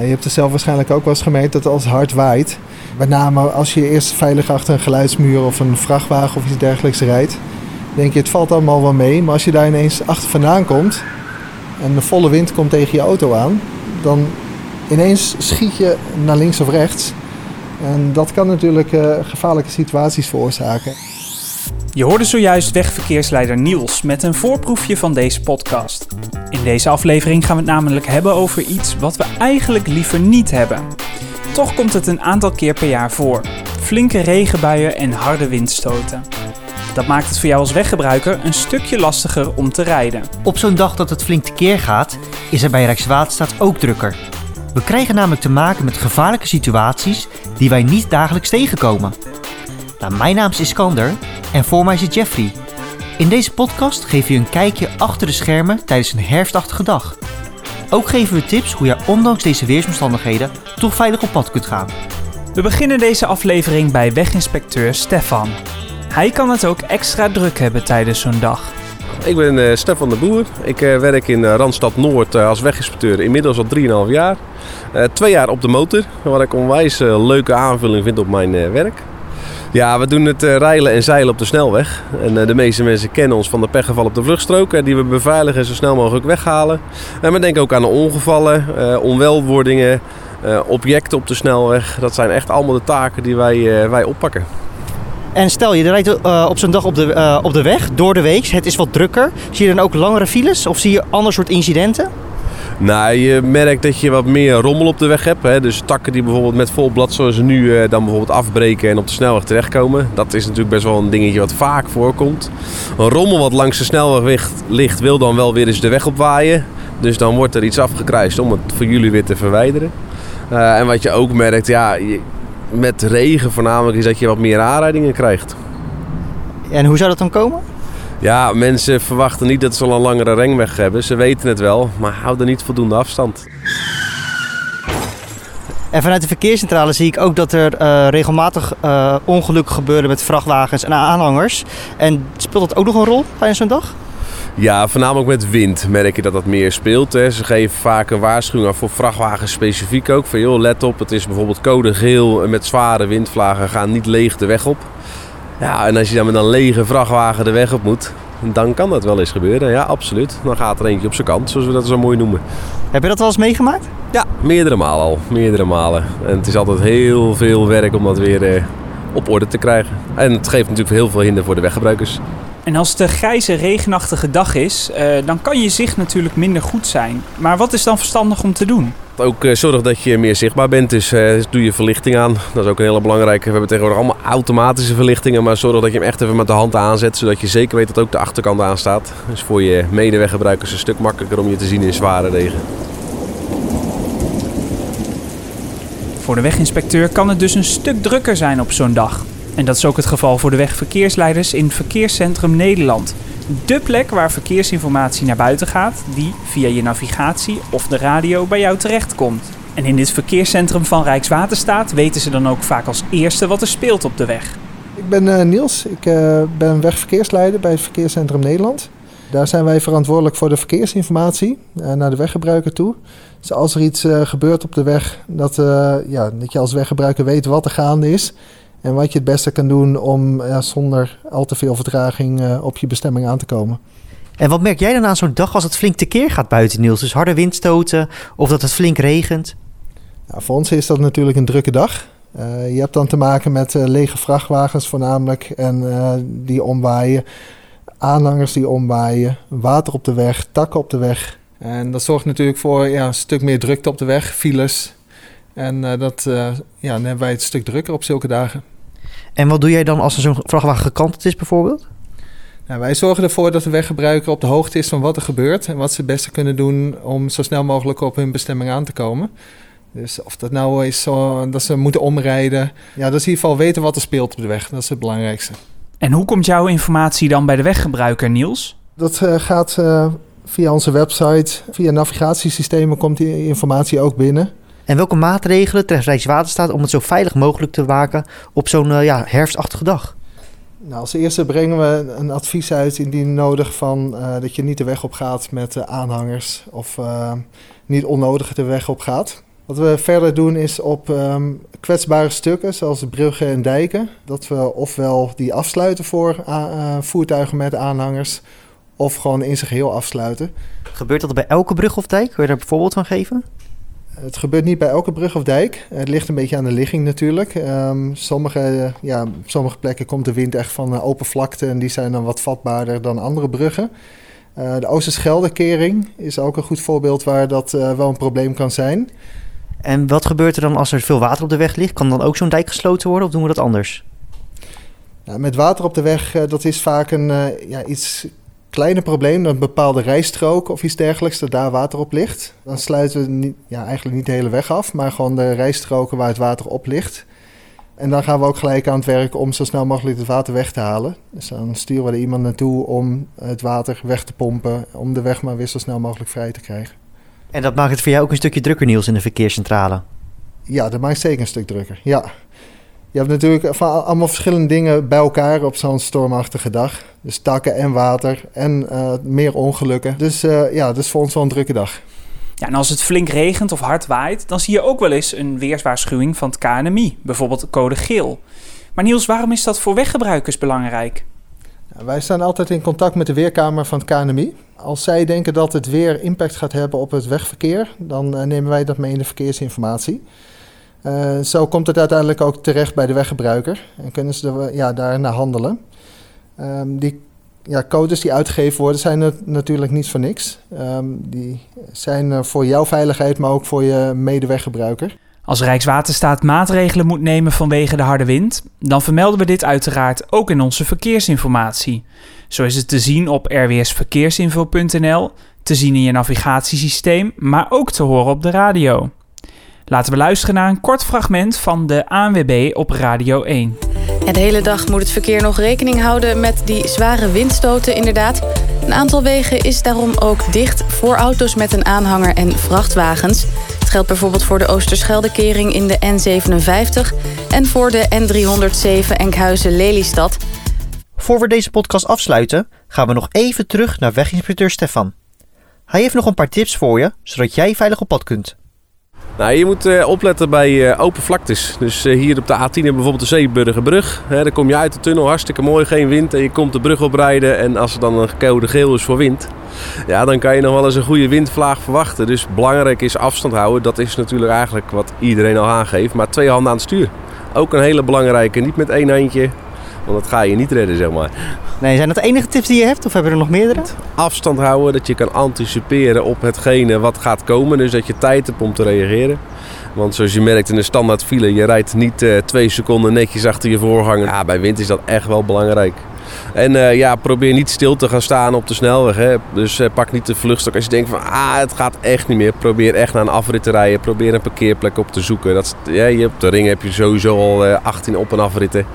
je hebt er zelf waarschijnlijk ook wel eens gemerkt dat als het hard waait, met name als je eerst veilig achter een geluidsmuur of een vrachtwagen of iets dergelijks rijdt, denk je het valt allemaal wel mee. Maar als je daar ineens achter vandaan komt en de volle wind komt tegen je auto aan, dan ineens schiet je naar links of rechts. En dat kan natuurlijk uh, gevaarlijke situaties veroorzaken. Je hoorde zojuist wegverkeersleider Niels met een voorproefje van deze podcast. In deze aflevering gaan we het namelijk hebben over iets wat we eigenlijk liever niet hebben. Toch komt het een aantal keer per jaar voor. Flinke regenbuien en harde windstoten. Dat maakt het voor jou als weggebruiker een stukje lastiger om te rijden. Op zo'n dag dat het flink tekeer gaat, is er bij Rijkswaterstaat ook drukker. We krijgen namelijk te maken met gevaarlijke situaties die wij niet dagelijks tegenkomen. Nou, mijn naam is Iskander en voor mij zit Jeffrey. In deze podcast geven we een kijkje achter de schermen tijdens een herfstachtige dag. Ook geven we tips hoe je ondanks deze weersomstandigheden toch veilig op pad kunt gaan. We beginnen deze aflevering bij weginspecteur Stefan. Hij kan het ook extra druk hebben tijdens zo'n dag. Ik ben uh, Stefan de Boer. Ik uh, werk in uh, Randstad Noord als weginspecteur inmiddels al 3,5 jaar. twee jaar op de motor, wat ik onwijs leuke aanvulling vind op mijn werk. Ja, we doen het uh, rijlen en zeilen op de snelweg. En uh, de meeste mensen kennen ons van de pechgevallen op de vluchtstrook. die we beveiligen en zo snel mogelijk weghalen. En we denken ook aan de ongevallen, uh, onwelwordingen, objecten op de snelweg. Dat zijn echt allemaal de taken die wij, wij oppakken. En stel je rijdt op zo'n dag op de, op de weg, door de week. Het is wat drukker. Zie je dan ook langere files of zie je ander soort incidenten? Nou, je merkt dat je wat meer rommel op de weg hebt. Hè? Dus takken die bijvoorbeeld met vol blad zoals nu eh, dan bijvoorbeeld afbreken en op de snelweg terechtkomen. Dat is natuurlijk best wel een dingetje wat vaak voorkomt. Een rommel wat langs de snelweg ligt wil dan wel weer eens de weg opwaaien. Dus dan wordt er iets afgekruist om het voor jullie weer te verwijderen. Uh, en wat je ook merkt, ja, met regen voornamelijk is dat je wat meer aanrijdingen krijgt. En hoe zou dat dan komen? Ja, mensen verwachten niet dat ze al een langere ringweg hebben. Ze weten het wel, maar houden niet voldoende afstand. En vanuit de verkeerscentrale zie ik ook dat er uh, regelmatig uh, ongelukken gebeuren met vrachtwagens en aanhangers. En speelt dat ook nog een rol tijdens zo'n dag? Ja, voornamelijk met wind merk je dat dat meer speelt. Hè. Ze geven vaak een waarschuwing voor vrachtwagens specifiek ook. Van joh, let op, het is bijvoorbeeld code geel met zware windvlagen. Gaan niet leeg de weg op. Ja, en als je dan met een lege vrachtwagen de weg op moet, dan kan dat wel eens gebeuren. Ja, absoluut. Dan gaat er eentje op zijn kant, zoals we dat zo mooi noemen. Heb je dat wel eens meegemaakt? Ja, meerdere malen al. Meerdere malen. En het is altijd heel veel werk om dat weer eh, op orde te krijgen. En het geeft natuurlijk heel veel hinder voor de weggebruikers. En als het een grijze, regenachtige dag is, uh, dan kan je zicht natuurlijk minder goed zijn. Maar wat is dan verstandig om te doen? Ook uh, zorg dat je meer zichtbaar bent, dus uh, doe je verlichting aan. Dat is ook een hele belangrijke. We hebben tegenwoordig allemaal automatische verlichtingen, maar zorg dat je hem echt even met de hand aanzet, zodat je zeker weet dat ook de achterkant aanstaat. Dus voor je medeweggebruikers een stuk makkelijker om je te zien in zware regen. Voor de weginspecteur kan het dus een stuk drukker zijn op zo'n dag. En dat is ook het geval voor de wegverkeersleiders in Verkeerscentrum Nederland. De plek waar verkeersinformatie naar buiten gaat, die via je navigatie of de radio bij jou terechtkomt. En in dit verkeerscentrum van Rijkswaterstaat weten ze dan ook vaak als eerste wat er speelt op de weg. Ik ben uh, Niels, ik uh, ben wegverkeersleider bij het Verkeerscentrum Nederland. Daar zijn wij verantwoordelijk voor de verkeersinformatie uh, naar de weggebruiker toe. Dus als er iets gebeurt op de weg, dat, ja, dat je als weggebruiker weet wat er gaande is. En wat je het beste kan doen om ja, zonder al te veel vertraging uh, op je bestemming aan te komen. En wat merk jij dan aan zo'n dag als het flink tekeer gaat buiten, Niels? Dus harde windstoten of dat het flink regent? Nou, voor ons is dat natuurlijk een drukke dag. Uh, je hebt dan te maken met uh, lege vrachtwagens voornamelijk en die omwaaien. Aanhangers die omwaaien, water op de weg, takken op de weg. En dat zorgt natuurlijk voor ja, een stuk meer drukte op de weg, files. En dat, ja, dan hebben wij het een stuk drukker op zulke dagen. En wat doe jij dan als er zo'n vrachtwagen gekanteld is bijvoorbeeld? Nou, wij zorgen ervoor dat de weggebruiker op de hoogte is van wat er gebeurt en wat ze het beste kunnen doen om zo snel mogelijk op hun bestemming aan te komen. Dus of dat nou is zo, dat ze moeten omrijden. Ja, dat is in ieder geval weten wat er speelt op de weg. Dat is het belangrijkste. En hoe komt jouw informatie dan bij de weggebruiker, Niels? Dat uh, gaat uh, via onze website, via navigatiesystemen komt die informatie ook binnen. En welke maatregelen treft Rijkswaterstaat om het zo veilig mogelijk te maken op zo'n uh, ja, herfstachtige dag? Nou, als eerste brengen we een advies uit indien nodig van uh, dat je niet de weg op gaat met uh, aanhangers of niet onnodig de weg op gaat. Wat we verder doen is op ehm, kwetsbare stukken, zoals bruggen en dijken, dat we ofwel die afsluiten voor voertuigen met aanhangers, of gewoon in zijn geheel afsluiten. Gebeurt dat bij elke brug of dijk? Kun je daar een voorbeeld van geven? Het gebeurt niet bij elke brug of dijk. Het ligt een beetje aan de ligging natuurlijk. Um, sommige, ja, sommige plekken komt de wind echt van open vlakte en die zijn dan wat vatbaarder dan andere bruggen. Uh, de Oosterscheldekering is ook een goed voorbeeld waar dat uh, wel een probleem kan zijn. En wat gebeurt er dan als er veel water op de weg ligt? Kan dan ook zo'n dijk gesloten worden of doen we dat anders? Nou, met water op de weg, uh, dat is vaak een ja, iets kleiner probleem. Een bepaalde rijstrook of iets dergelijks, dat daar water op ligt. Dan sluiten we niet, ja, eigenlijk niet de hele weg af, maar gewoon de rijstroken waar het water op ligt. En dan gaan we ook gelijk aan het werk om zo snel mogelijk het water weg te halen. Dus dan sturen we er iemand naartoe om het water weg te pompen, om de weg maar weer zo snel mogelijk vrij te krijgen. En dat maakt het voor jou ook een stukje drukker, Niels, in de verkeerscentrale? Ja, dat maakt zeker een stuk drukker, ja. Je hebt natuurlijk van allemaal verschillende dingen bij elkaar op zo'n stormachtige dag. Dus takken en water en uh, meer ongelukken. Dus uh, ja, dus voor ons wel een drukke dag. Ja, en als het flink regent of hard waait, dan zie je ook wel eens een weerswaarschuwing van het KNMI, bijvoorbeeld code geel. Maar Niels, waarom is dat voor weggebruikers belangrijk? Ja, wij staan altijd in contact met de weerkamer van het KNMI. Als zij denken dat het weer impact gaat hebben op het wegverkeer, dan uh, nemen wij dat mee in de verkeersinformatie. Uh, zo komt het uiteindelijk ook terecht bij de weggebruiker en kunnen ze er, ja, daarna handelen. Um, die ja, codes die uitgegeven worden zijn natuurlijk niet voor niks. Um, die zijn voor jouw veiligheid, maar ook voor je medeweggebruiker. Als Rijkswaterstaat maatregelen moet nemen vanwege de harde wind, dan vermelden we dit uiteraard ook in onze verkeersinformatie. Zo is het te zien op rwsverkeersinfo.nl, te zien in je navigatiesysteem, maar ook te horen op de radio. Laten we luisteren naar een kort fragment van de ANWB op Radio 1. Ja, de hele dag moet het verkeer nog rekening houden met die zware windstoten inderdaad. Een aantal wegen is daarom ook dicht voor auto's met een aanhanger en vrachtwagens. Het geldt bijvoorbeeld voor de Oosterscheldekering in de N57 en voor de N307 Enkhuizen-Lelystad. Voor we deze podcast afsluiten, gaan we nog even terug naar weginspecteur Stefan. Hij heeft nog een paar tips voor je, zodat jij veilig op pad kunt. Nou, je moet uh, opletten bij uh, open vlaktes. Dus uh, hier op de A10 bijvoorbeeld de Zeeburgerbrug. Dan kom je uit de tunnel, hartstikke mooi, geen wind. En je komt de brug oprijden en als er dan een code geel is voor wind... Ja, dan kan je nog wel eens een goede windvlaag verwachten. Dus belangrijk is afstand houden. Dat is natuurlijk eigenlijk wat iedereen al aangeeft. Maar twee handen aan het stuur. Ook een hele belangrijke. Niet met één handje, want dat ga je niet redden, zeg maar. Nee, zijn dat de enige tips die je hebt of hebben er nog meerdere? Afstand houden, dat je kan anticiperen op hetgene wat gaat komen. Dus dat je tijd hebt om te reageren. Want zoals je merkt in de standaard file, je rijdt niet uh, twee seconden netjes achter je voorganger. Ja, bij wind is dat echt wel belangrijk. En uh, ja, probeer niet stil te gaan staan op de snelweg. Hè. Dus uh, pak niet de vluchtstok als je denkt van ah, het gaat echt niet meer. Probeer echt naar een afrit te rijden. Probeer een parkeerplek op te zoeken. Dat, ja, je, op de ring heb je sowieso al 18 op- en afritten.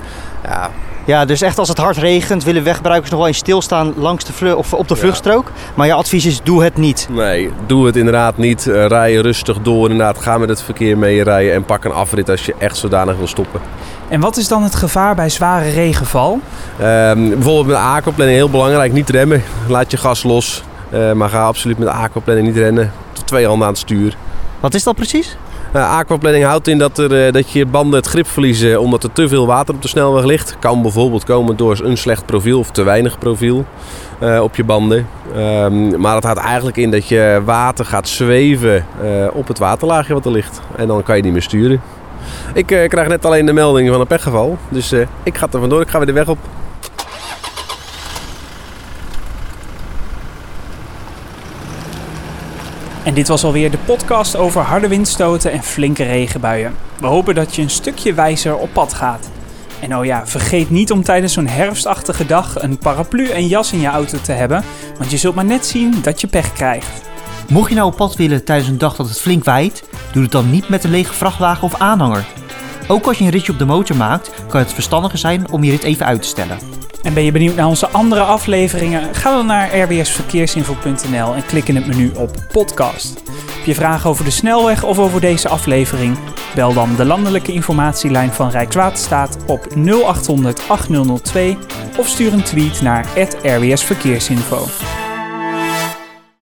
Ja, ja, dus echt als het hard regent willen weggebruikers nog wel eens stilstaan langs de of op de vluchtstrook. Maar je advies is doe het niet. Nee, doe het inderdaad niet. Uh, rij rustig door inderdaad. Ga met het verkeer mee rijden en pak een afrit als je echt zodanig wil stoppen. En wat is dan het gevaar bij zware regenval? Uh, bijvoorbeeld met aquaplanning heel belangrijk. Niet remmen. Laat je gas los. Uh, maar ga absoluut met aquaplanning niet rennen. Twee handen aan het stuur. Wat is dat precies? Uh, aquaplanning houdt in dat, er, uh, dat je banden het grip verliezen omdat er te veel water op de snelweg ligt. Kan bijvoorbeeld komen door een slecht profiel of te weinig profiel op je banden. Um, maar het houdt eigenlijk in dat je water gaat zweven op het waterlaagje wat er ligt. En dan kan je niet meer sturen. Ik krijg net alleen de melding van een pechgeval. Dus ik ga er vandoor. Ik ga weer de weg op. En dit was alweer de podcast over harde windstoten en flinke regenbuien. We hopen dat je een stukje wijzer op pad gaat. En oh ja, vergeet niet om tijdens zo'n herfstachtige dag een paraplu en jas in je auto te hebben, want je zult maar net zien dat je pech krijgt. Mocht je nou op pad willen tijdens een dag dat het flink waait, doe het dan niet met een lege vrachtwagen of aanhanger. Ook als je een ritje op de motor maakt, kan het verstandiger zijn om je rit even uit te stellen. En ben je benieuwd naar onze andere afleveringen? Ga dan naar rwsverkeersinfo.nl en klik in het menu op podcast. Heb je vragen over de snelweg of over deze aflevering? Bel dan de landelijke informatielijn van Rijkswaterstaat op 0800 8002 of stuur een tweet naar @rwsverkeersinfo.